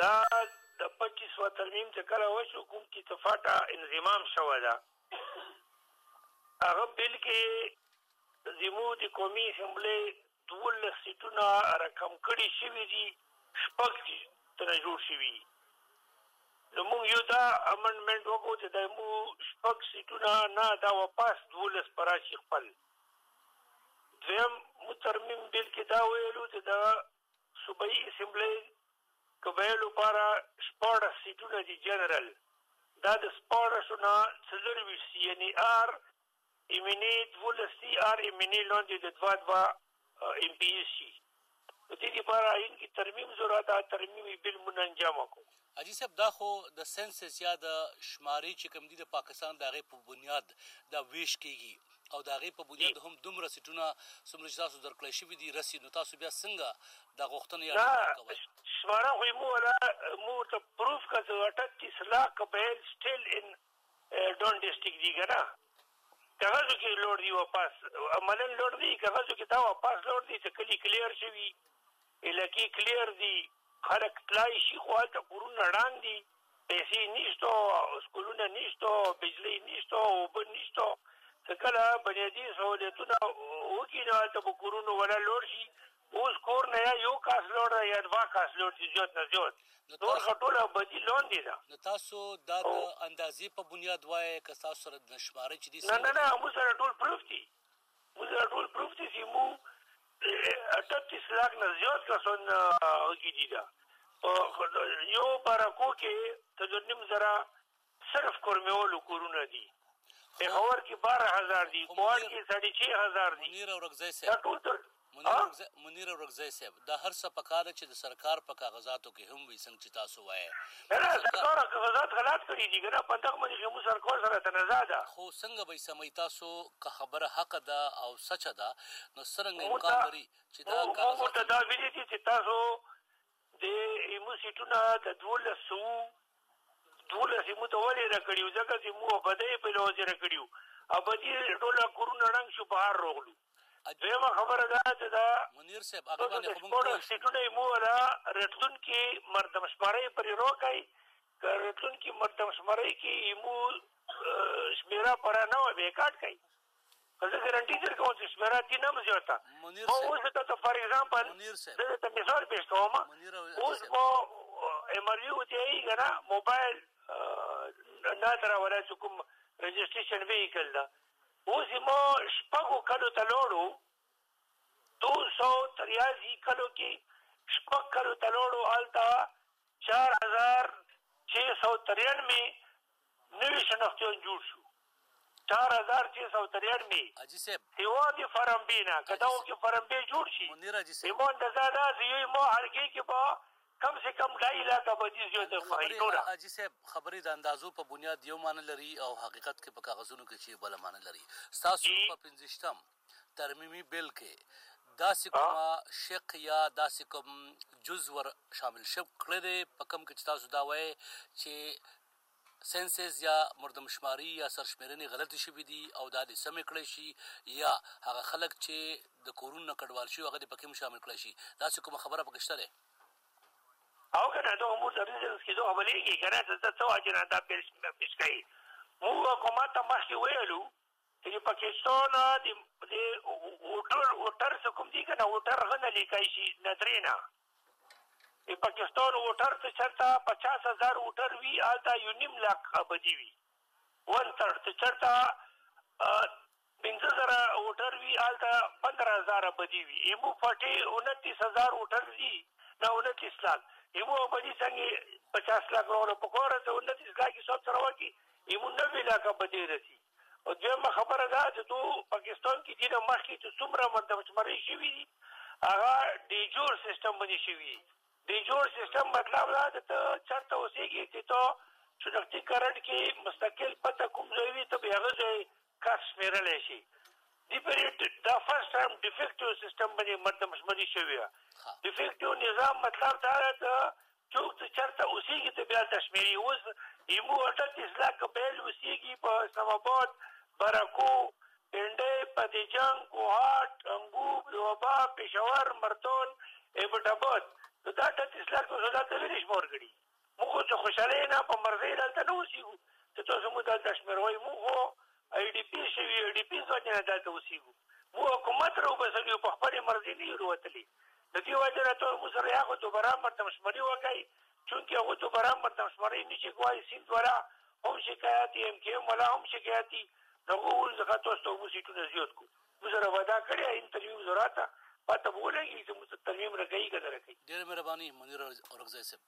دا د په کسوه ترمیم چې کله وشو کوم کسفه ته انضمام شوه ده هغه بل کې زمو د قومي اسمبلۍ دولس سیټونه رقم کړي شوي دي شپږ دي تنه جوړ شوي نو موږ یو دا امندمنت وکړو چې د مو شپږ سیټونه نه دا واپس دولس پر راشي خپل دویم مو ترمیم بل کې دا ویلو چې دا صوبايي اسمبلۍ قبايلو پاره شپاړس سيټونه دي جنرل دا د شپاړسو نه څلور ویشت سي يعني ار ايم اين اي دولس سي ار ايم اين اي لاندې د دوا دوا ايم پي ايز شي د دې لپاره ايين کي ترميم ضرورت ده ترميمي بل مونږ انجام کو. حاجی صاحب دا خو د سنسس یا د شماری چی کوم دی د پاکستان د هغی په بنیاد دا ویش کیږی او د هغی په بنیاد هم دومره سیټونه څومره چی تاسو درکړی شوی دی رسی نو تاسو بیا څنګه دا غوښتنه یا ټکر کوی. نه شماره خو یی مو ولا مو ورته پروف کړه چی اټتیس لاکه بیل سټیل ان ډون ډیسټیک دی کنه کاغذو کی لوړ دی واپس عملا لوړ نه دی کاغذو کی دا واپس لوړ دی چی کلی کلیر شوی علاقې کلير دي خلک تلای شي خو هلته کورونه ړنګ دي پیسې نشته سکولونه نشته بجلی نشته اوبه نشته که کله بنیادي سهولیتونه وکړي نو هلته به کورونه ولا لوړ شي اوس کور نه یا یو کاس لوړ دی یا دوه کاس لوړ دي زیات نه زیات نور خو ټوله بدي لاندې ده نو تاسو دا د اندازې په بنیاد وایې که تاسو سره د شمارې چې دي نه نه نه موږ سره ټول پروف دي موږ سره ټول پروف دي چې موږ اټتیس لاک نه زیات کسان هغه دي دا یو بارکو کې تر نیم زره صرف کورمیولو کورونه دي پېښور کې 12000 دي کوټ کې 6500 دي دا ټول تر منیر اورکزی صاحب دا هر څه پکار ده چی د سرکار په کاغذاتو کی هم وی څنګ چی تاسو وایی نه نه سرکار هغه کاغذات غلات کړی دی کنه پندغ منی کی مو سرکار سره تنزا ده. خو څنګه به یی سموی تاسو که خبره حقه ده او سچه ده نو څرنګه امکان لری چی دا کاغذات. مونږ ورته دا ویلی دی چی تاسو د ایمو سیټونه د دوولس سوو دوولس ایمو ته ولې راکړیو ځکه چې مو ابدې په لوځې راکړیو ابدې ټول کورونه ړنګ شو بهر روغلو دویمه خبره دا چې دا منیر صاحب هغه باندې خو موږ سیټونه ایمو ولا رټلون کې مردم شمارې پرې روکای رټلون کې مردم شمارې کې ایمو شمیره پر نه و بیکاټ کوي خو زه ګرنټي درکوم چې شمېره دې نه هم زیاته ما اوس زه تاته فار اګزامپل زه درته مثال پېش کوم اوس ما ایم ار یو ته یې که نه موبایل نه ته راولی چې کوم رجسټریشن ویهیکل ده اوس یې ما شپږو کلو ته لاړو دو سو تریازي کلو کې شپږ کلو ته لاړو هلته چار هزار چه سو ترنمې نوي شنختيان جوړ شو چار هزار چه سو تريړ مي هوا دي فرمبي نه کداو کې فرمبي جوړ شي اما اندازه دا زي يو ما حلقي کې با کم سي کم ډای علاقه به دي زيو ته خوای نو را اجي صاحب خبري د اندازو په بنياد يو معنی لري او حقيقت کې په کاغذونو کې چي بل معنی لري تاسو په پنځشتم ترميمي بيل کښې داسې کومه شق يا داسې کوم جز ور شامل شوې کړې دې په کوم کښې چې تاسو دا وايې چې سينسز يا مردمشماري يا سرشميرنې غلطې شوې دي او دا دې سمې کړې شي يا هغه خلق چې د کورونو نه کډوال شوې هغه دې پکښې هم شامل کړې شي داسې کومه خبره پکښې شته دې. او کنه دغه مور د ریزنز کې دغه بلیږي کنه ته څه واجب نه دا پیش کوي مو حکومت ته مخکې ویلو که د پاکستان د د ووټر ووټر څه کوم دي که نه ووټر هغه نه لیکای شي نه درې نه د پاکستان ووټر ته چرته پچاس هزار ووټر وي هلته یو نیم لاک ابدي وي ون تړ ته چرته پنځه زره ووټر وي هلته پندره هزار ابدي وي ایمو پټې انتیس هزار ووټر دي نه انتیس لاک ایمو ابدي څنګه پچاس لاک راوړو په کور ته انتیس لاک حساب سره وکړي نیمو نوی لاکه به دی رسی او دویمه خبره دا چې دو پاکستان کې دینه مخکې چې څومره مردمشمرې شوي دي هغه ډیجور سیستم باندې شوي ډیجور سیستم مطلب دا چې ته چرته اوسېږي چې ته شناختی کارت کې مستقل پته کوم ځای وي ته به هغه ځای کار شمیرلی شي دی پرې دا فرست ټایم ډیفیکټیو سیستم باندې مردمشمري شوي ډیفیکټیو نظام مطلب دا دی څوک چې چرته اوسیږي ته بیا تشمیری اوس ایمو اټه تیس لاک بیل اوسیږي په اسلام آباد برکو پنډی پتی جنګ کوهاټ انګوب دوبا پېښور مرتون ایبټ آباد نو دا اټه تیس لاک اوس دلته ویلی شمور کړي موږ خو خوشاله نه په مرزي دلته نه اوسیږو چې تاسو موږ دلته شمیروي موږ آی ډی پی شوي یو ډی پی ځواني نه دلته اوسېږو مو حکومت را وبسلي یو په خپلې مرضي نه یو روتلي د دې وجه نه تور مو سره هغه دوباره مردمشمري وکړي چونکې هغه دوباره مردمشمري نه شي کوای سیند ولا هم شکایتي ایم کیم ولا هم شکایتي دغه ول ځخه تاسو ته مو سیټونه زیات کو مو سره ودا کړی ایم ترمیم زراته پته بولګي چې مو ترمیم رکړي کنه رکړي ډېره مهرباني منیر اورکزی صاحب.